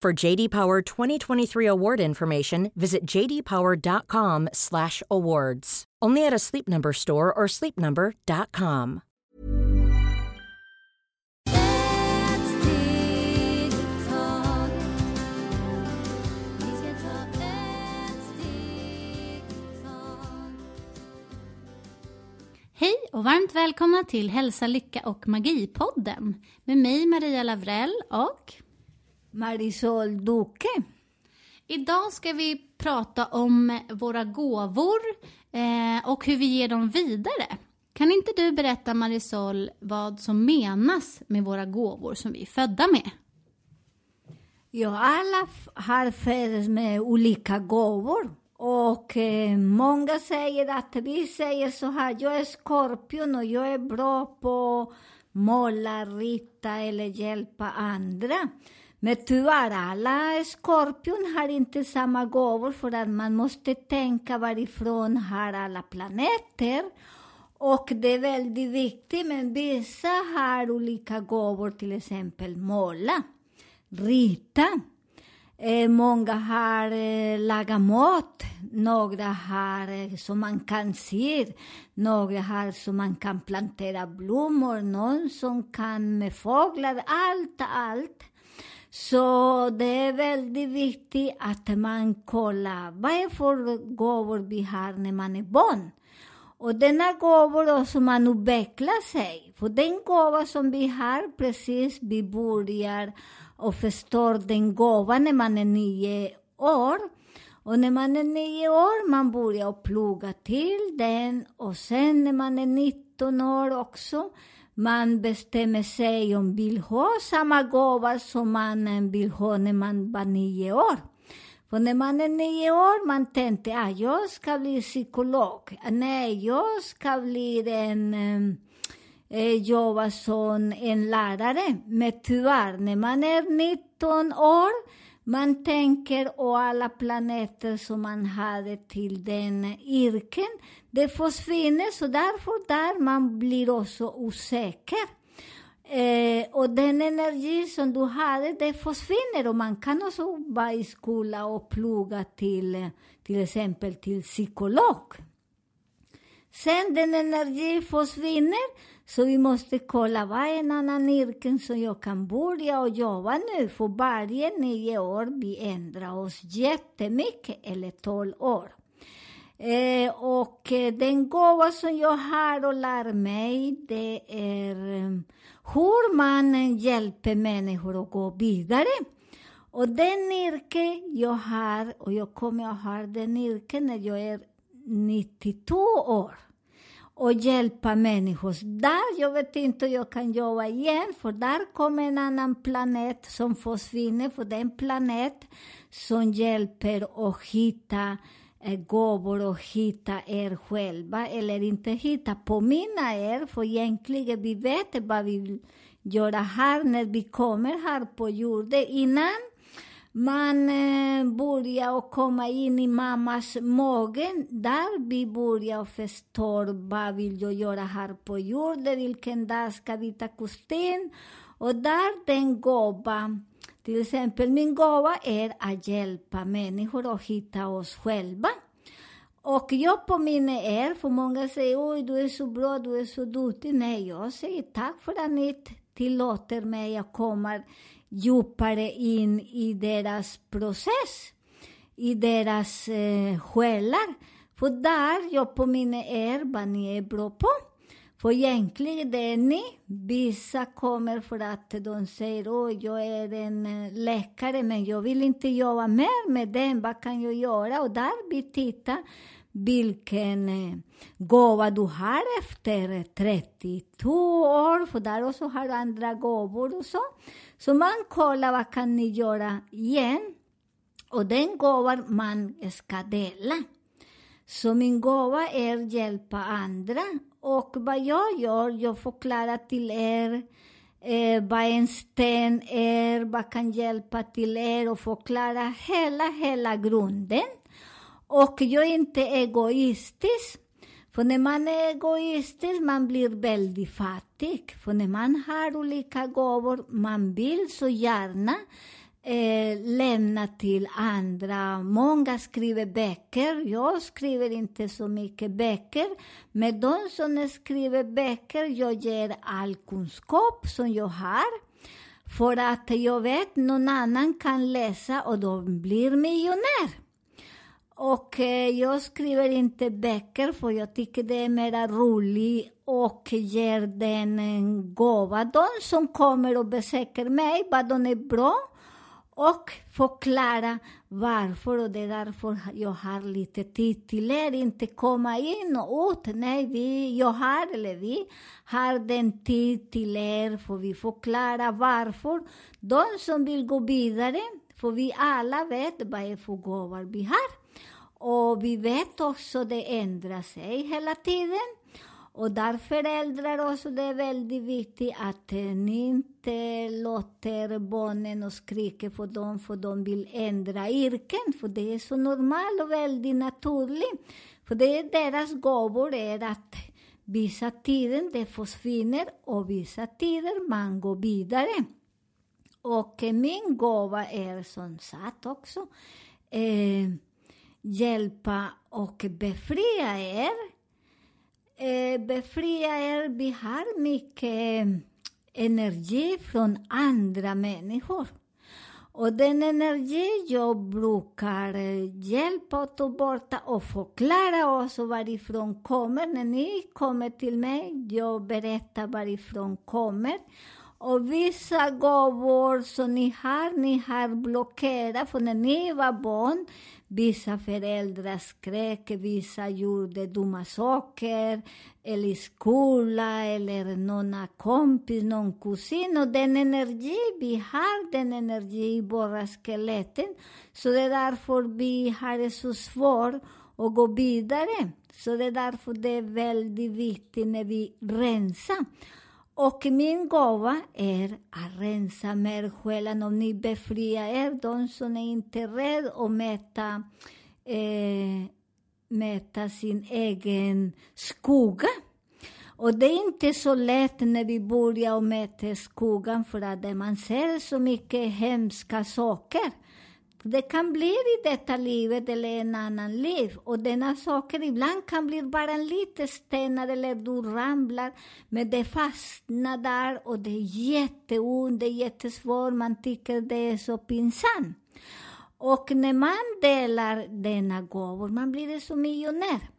For JD Power 2023 award information, visit jdpower.com/awards. Only at a Sleep Number store or sleepnumber.com. Hej och varmt välkomna till Hälsa, Lycka och Magi-podden med mig Maria Lavrell och Marisol Duque. idag ska vi prata om våra gåvor eh, och hur vi ger dem vidare. Kan inte du berätta Marisol vad som menas med våra gåvor som vi är födda med? Ja, alla har fötts med olika gåvor. Och eh, många säger att vi säger så här, jag är skorpion och jag är bra på måla, rita eller hjälpa andra. Men tyvärr, alla skorpion har inte samma gåvor för att man måste tänka varifrån har alla planeter. Och det är väldigt viktigt, men vissa har olika gåvor, till exempel måla, rita. Eh, många har eh, lagat mat, några har eh, som man kan se, några har som man kan plantera blommor, någon som kan med fåglar, allt, allt. Så det är väldigt viktigt att man kollar vad är för gåvor vi har när man är barn. Och denna gåvor som man utvecklar sig. För den gåva som vi har precis, vi börjar och förstår den gåvan när man är nio år. Och när man är nio år, man börjar plugga till den och sen när man är 19 år också, man bestämmer sig om man vill ha samma gåva som man vill ha när man var nio år. För när man är nio år, man tänkte att ah, jag ska bli psykolog. Nej, jag ska bli en, eh, jobba som en lärare. Men tyvärr, när man är 19 år, man tänker och alla planeter som man hade till den yrken, det försvinner. Så därför där man blir också osäker. Eh, och den energi som du hade, det försvinner och man kan också vara i skola och plugga till, till exempel till psykolog. Sen den energi försvinner, så vi måste kolla vad är en annan yrke som jag kan börja och jobba nu. För varje nio år vi ändrar oss jättemycket, eller tolv år. Eh, och eh, den gåva som jag har och lär mig, det är eh, hur man hjälper människor att gå vidare. Och den yrke jag har, och jag kommer att ha den yrken när jag är 92 år och hjälpa människor. Där, jag vet inte hur jag kan jobba igen, för där kommer en annan planet som försvinner, för den planet som hjälper att hitta eh, gåvor och hitta er själva, eller inte hitta, påminna er, för egentligen vi vet vad vi vill göra här när vi kommer här på jorden. Innan man eh, börjar komma in i mammas mage, där vi börjar förstå vad vill jag göra här på jorden, vilken dag ska vi ta kostym, och där den gåva, till exempel min gåva är att hjälpa människor att hitta oss själva. Och jag påminner er, för många säger oj, du är så bra, du är så duktig. Nej, jag säger tack för att ni tillåter mig att komma djupare in i deras process, i deras eh, själar. För där jag påminner er vad ni är bra på. För egentligen det är ni. Vissa kommer för att de säger att jag är en eh, läkare, men jag vill inte jobba mer med den. Vad kan jag göra? Och där vi tittar vilken eh, gåva du har efter 32 år, för där också har du andra gåvor och så. Så man kollar vad kan ni göra igen. Och den gåvan man ska dela. Så min gåva är att hjälpa andra. Och vad jag gör, jag förklarar till er eh, vad en sten är, vad kan hjälpa till er och förklara hela, hela grunden. Och jag är inte egoistisk. För när man är egoistisk man blir väldigt fattig. För när man har olika gåvor, man vill så gärna eh, lämna till andra. Många skriver böcker. Jag skriver inte så mycket böcker. Men de som skriver böcker, jag ger all kunskap som jag har. För att jag vet någon annan kan läsa och de blir miljonär. Och eh, jag skriver inte böcker för jag tycker det är mer roligt och ger den en gåva. De som kommer och besöker mig, vad de är bra och förklara varför och det är därför jag har lite tid till er. Inte komma in och ut. Nej, vi, jag har, eller vi har den tid till er för vi förklara varför. De som vill gå vidare, för vi alla vet vad det är för gåvor vi har. Och vi vet också att det ändrar sig hela tiden. Och därför föräldrar också, det är väldigt viktigt att eh, ni inte låter barnen och skrika på dem för de vill ändra yrken, för det är så normalt och väldigt naturligt. För det är deras gåvor är att vissa tider det försvinner och vissa tider man går vidare. Och eh, min gåva är som sagt också eh, hjälpa och befria er. Eh, befria er, vi har mycket eh, energi från andra människor. Och den energi jag brukar eh, hjälpa och ta bort och förklara oss varifrån kommer. När ni kommer till mig, jag berättar varifrån kommer. Och vissa gåvor som ni har, ni har blockerat, för när ni var barn, vissa föräldrar skrek, vissa gjorde dumma saker, eller i skola, eller någon kompis, någon kusin. Och den energi vi har, den energi i våra skeletten, så det är därför vi har det så svårt att gå vidare. Så det är därför det är väldigt viktigt när vi rensar. Och min gåva är att rensa med själen om ni befriar er, de som är inte rädda att mäta, eh, mäta sin egen skugga. Och det är inte så lätt när vi börjar mäta skuggan för att man ser så mycket hemska saker. Det kan bli i detta livet eller en annan liv. Och denna saker ibland kan bli bara en liten stenar eller du ramlar, men det fastnar där och det är jätteont, det är jättesvårt, man tycker det är så pinsamt. Och när man delar denna gåvor, man blir som miljonär.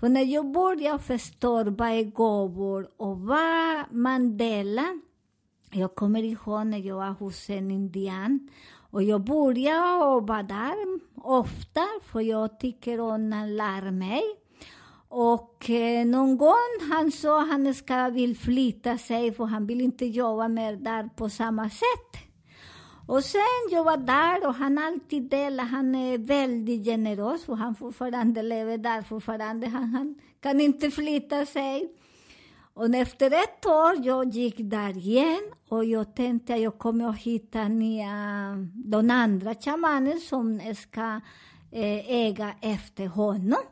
För när jag börjar förstå vad är gåvor och vad man delar, jag kommer ihåg när jag var hos en indian och jag börjar och där ofta, för jag tycker om att lära mig. Och eh, någon gång han sa han ska vill flytta sig för han vill inte jobba mer där på samma sätt. Och sen jag var där och han alltid delar, han är väldigt generös och han fortfarande lever där fortfarande. Han, han kan inte flytta sig. Och efter ett år jag gick där igen och jag tänkte att jag kommer att hitta nya, de andra shamaner som ska eh, äga efter honom.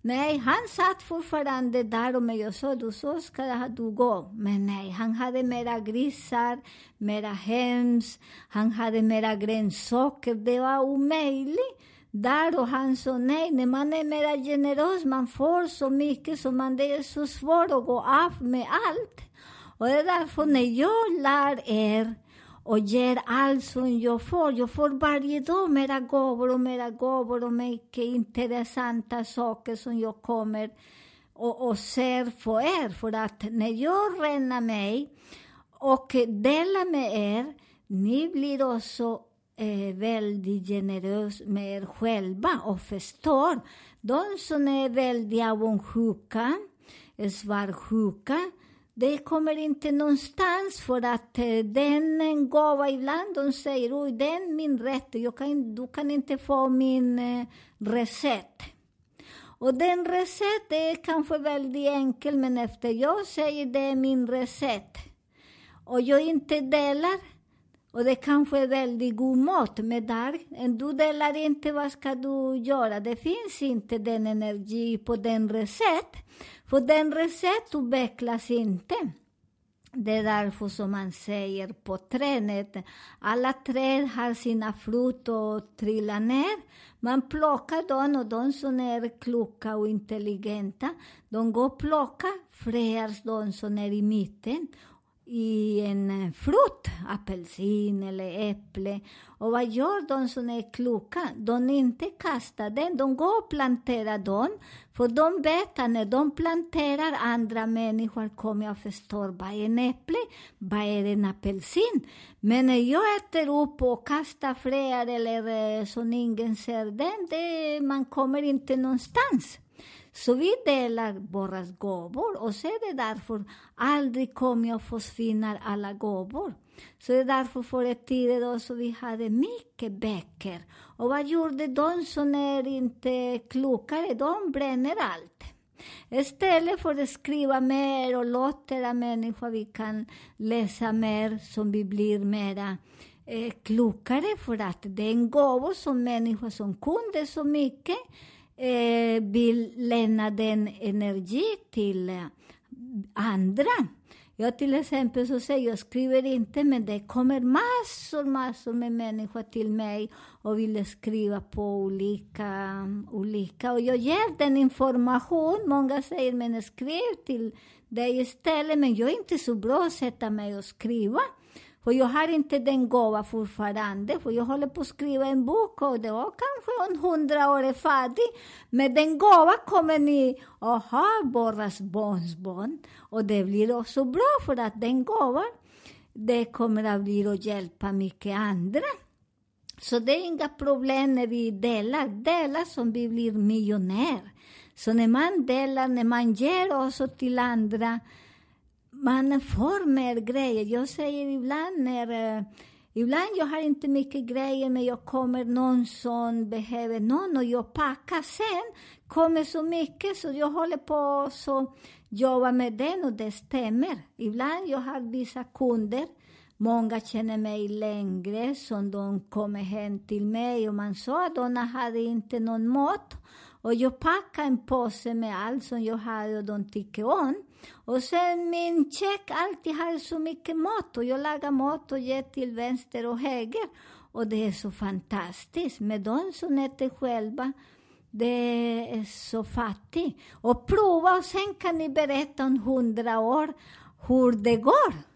Nej, han satt fortfarande där och jag sa du så ska du gå. Men nej, han hade mera grisar, mera höns, han hade mera grönsaker. Det var omöjligt. Där och han sa nej, när man är mera generös, man får så mycket så man, det är så svårt att gå av med allt. Och det är därför när jag lär er och ger allt som jag får. Jag får varje dag mera gåvor och mera gåvor och mycket intressanta saker som jag kommer och, och ser för er. För att när jag renar mig och delar med er, ni blir också är väldigt generösa med er själva och förstår. De som är väldigt avundsjuka, eh, svartsjuka, det kommer inte någonstans för att eh, den gåva ibland, de säger oj, det är min rätt, jag kan, du kan inte få min eh, recept. Och den recept är kanske väldigt enkel, men efter jag säger det är min recept och jag inte delar, och det kanske är väldigt god mat, men där, du delar inte, vad ska du göra? Det finns inte den energi på den recept. För den recept utvecklas inte. Det är därför som man säger på trädet, alla träd har sina frukt och trillar ner. Man plockar dem och de som är kloka och intelligenta, de går och plockar fler de som är i mitten i en eh, frukt, apelsin eller äpple. Och vad gör de som är kloka? De inte kastar den, de går och planterar dem. För de vet att när de planterar, andra människor kommer att förstå vad är en äpple, vad är en apelsin. Men när jag äter upp och kastar fler eller eh, så ingen ser den, det, man kommer inte någonstans. Så vi delar våra gåvor och så är det därför aldrig kommer att försvinna alla gåvor. Så det är därför förr i tiden då så vi hade mycket böcker. Och vad gjorde de som är inte klokare? De bränner allt. Istället för att skriva mer och låta människor vi kan läsa mer, som vi blir mera eh, klokare för att det är en gåva som människor som kunde så mycket eh, vill lämna den energi till eh, andra. Jag till exempel så säger jag skriver inte, men det kommer massor, massor med människor till mig och vill skriva på olika, olika. Och jag ger den information. Många säger, men skriv till dig istället. Men jag är inte så bra att sätta mig och skriva. För jag har inte den gåva fortfarande, för jag håller på att skriva en bok och det var kanske en hundra år är färdig. Men den gåva kommer ni att ha, våras barnsbarn. Och det blir också bra för att den gåvan, det kommer att bli att hjälpa mycket andra. Så det är inga problem när vi delar, delar som vi blir miljonär. Så när man delar, när man ger också till andra, man får mer grejer. Jag säger ibland när... Uh, ibland jag har inte mycket grejer, men jag kommer någon som behöver någon och jag packar sen. kommer så mycket så jag håller på så jobba med den och det stämmer. Ibland jag har vissa kunder Många känner mig längre, som de kommer hem till mig och man sa att de hade inte någon mat. Och jag packar en påse med allt som jag har och de tycker om. Och sen min check alltid har så mycket mat och jag lagar mat och ger till vänster och höger. Och det är så fantastiskt med de som äter själva. Det är så fattigt. Och prova och sen kan ni berätta om hundra år hur det går.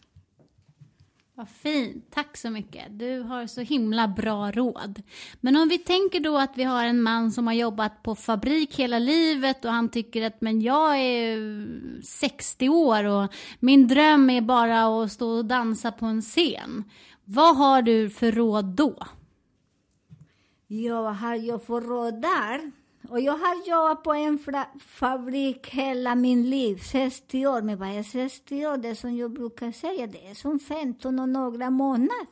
Vad fint, tack så mycket. Du har så himla bra råd. Men om vi tänker då att vi har en man som har jobbat på fabrik hela livet och han tycker att men jag är 60 år och min dröm är bara att stå och dansa på en scen. Vad har du för råd då? Ja, vad har jag för råd där? Och jag har jobbat på en fabrik hela min liv, 60 år. Men vad är 60 år? Det är som jag brukar säga, det är som 15 och några månader.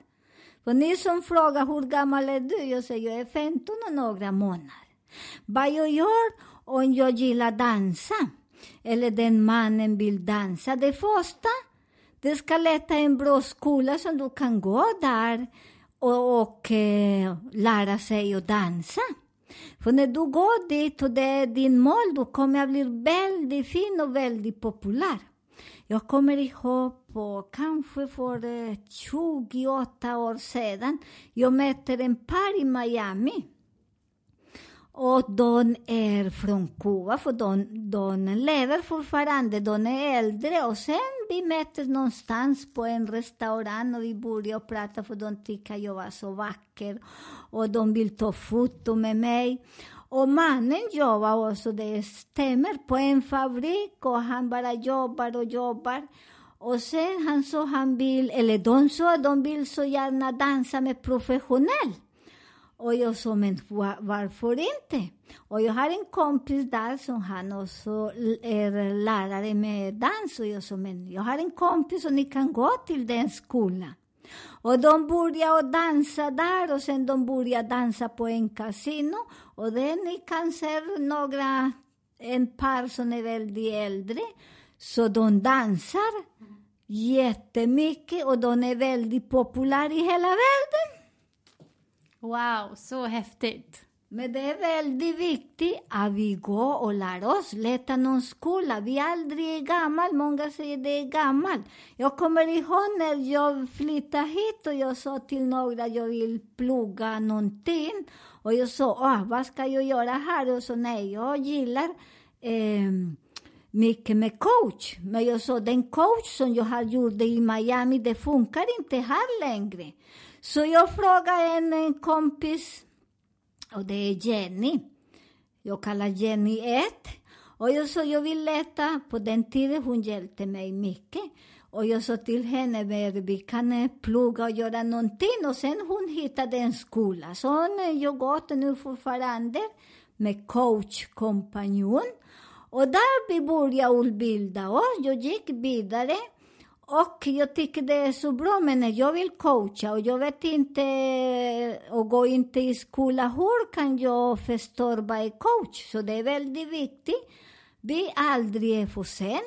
För ni som frågar hur gammal är du? Jag säger jag är 15 och några månader. Vad jag gör om jag gillar dansa, eller den mannen vill dansa, det första, det ska leta en bra skola som du kan gå där och, och eh, lära sig att dansa. För när du går dit och det är din mål, då kommer jag bli väldigt fin och väldigt populär. Jag kommer ihåg på kanske för eh, 28 år sedan, jag mötte en par i Miami. Och de är från Kuba, för de, de lever fortfarande, de är äldre. Och sen vi möttes någonstans på en restaurang och vi började prata för de tycker jag var så vacker. Och de vill ta foto med mig. Och mannen jobbar också, det stämmer, på en fabrik och han bara jobbar och jobbar. Och sen han sa han vill, eller de sa de vill så gärna dansa med professionell. Och jag sa, men varför inte? Och jag har en kompis där som han också är lärare med dans. Och jag sa, men jag har en kompis och ni kan gå till den skolan. Och de började dansa där och sen de började dansa på en kasino. Och det ni kan se några, en par som är väldigt äldre. Så de dansar jättemycket och de är väldigt populära i hela världen. Wow, så häftigt. Men det är väldigt viktigt att vi går och lär oss, leta någon skola. Vi är aldrig gammal, många säger det är gammal. Jag kommer ihåg när jag flyttade hit och jag sa till några att jag vill plugga någonting. Och jag sa, ah, vad ska jag göra här? Och så nej, jag gillar eh, mycket med coach. Men jag sa, den coach som jag har gjort i Miami, det funkar inte här längre. Så jag frågade en, en kompis och det är Jenny. Jag kallar Jenny 1. Och jag sa, jag vill leta. På den tiden hon hjälpte mig mycket. Och jag sa till henne, vi kan plugga och göra någonting. Och sen hon hittade en skola. Så hon jag eh, går nu fortfarande med coachkompanjon. Och där vi jag utbilda oss. Jag gick vidare. Och jag tycker det är så bra, men jag vill coacha och jag vet inte och går inte i skola, hur kan jag förstå vad är coach? Så det är väldigt viktigt. Vi aldrig är för sen.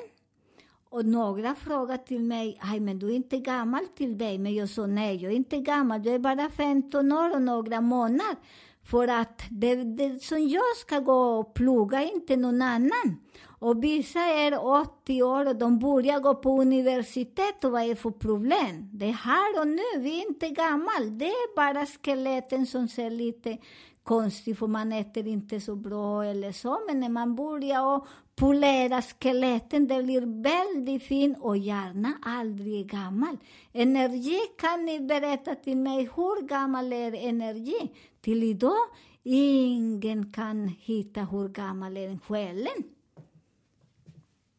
Och några frågar till mig, aj men du är inte gammal till dig. Men jag sa nej, jag är inte gammal, jag är bara 15 år och några månader. För att det, det som jag ska gå och plugga, inte någon annan. Och vissa är 80 år och de börjar gå på universitet och vad är det för problem? Det är här och nu, vi är inte gamla. Det är bara skeletten som ser lite konstigt för man äter inte så bra eller så. Men när man börjar och polera skeletten, det blir väldigt fint och gärna aldrig gammal. Energi, kan ni berätta till mig, hur gammal är energi? Till idag, ingen kan hitta hur gammal är själen.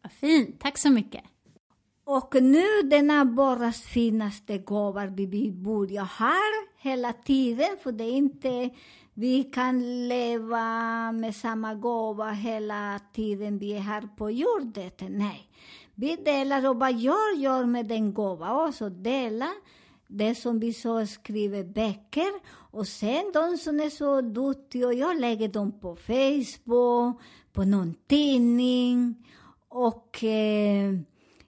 Vad fint, tack så mycket. Och nu denna våras finaste gåva vi vi börjar här hela tiden, för det är inte vi kan leva med samma gåva hela tiden vi är här på jorden. Nej. Vi delar och vad jag gör med den gåva, också, dela det som vi så skriver böcker och sen de som är så duktiga, jag lägger dem på Facebook, på någon tidning och eh,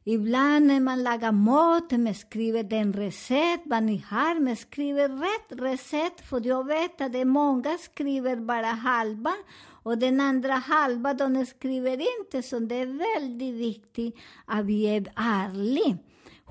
ibland när man lagar mat, man skriver den recept, vad ni har, man skriver rätt recept, för jag vet att det är många skriver bara halva, och den andra halva, de skriver inte, så det är väldigt viktigt att vi är ärliga.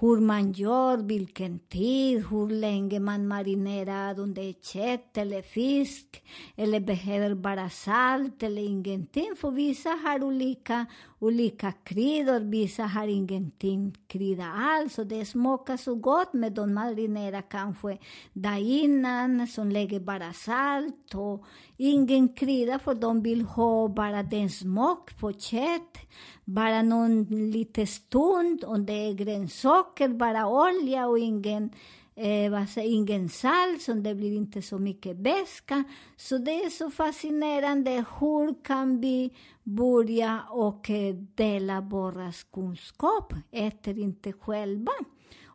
Hur man gör, vilken tid, hur länge man marinerar om det är kött eller fisk, eller behöver bara salt eller ingenting. För vissa har olika, olika kryddor, vissa har ingenting krydda alls. Och det smakar så gott, men de marinerar kanske där innan, som lägger bara salt och ingen krydda, för de vill ha bara den smak på kött. Bara någon liten stund, om det är grönsaker, bara olja och ingen eh, vad säger, ingen salt, så det blir inte så mycket beska. Så det är så fascinerande. Hur kan vi börja och eh, dela våra kunskap? Äter inte själva.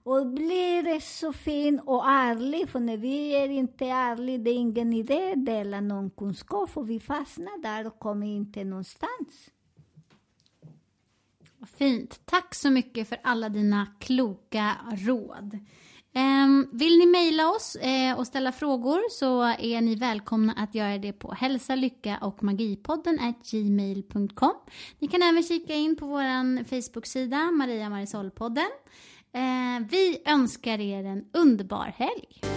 Och blir det så fin och ärlig, för när vi är inte ärliga, det är ingen idé att dela någon kunskap, för vi fastnar där och kommer inte någonstans. Fint. Tack så mycket för alla dina kloka råd. Ehm, vill ni mejla oss eh, och ställa frågor så är ni välkomna att göra det på hälsa, lycka och magipodden at gmail.com. Ni kan även kika in på vår Facebook-sida Maria Marisolpodden. Ehm, vi önskar er en underbar helg.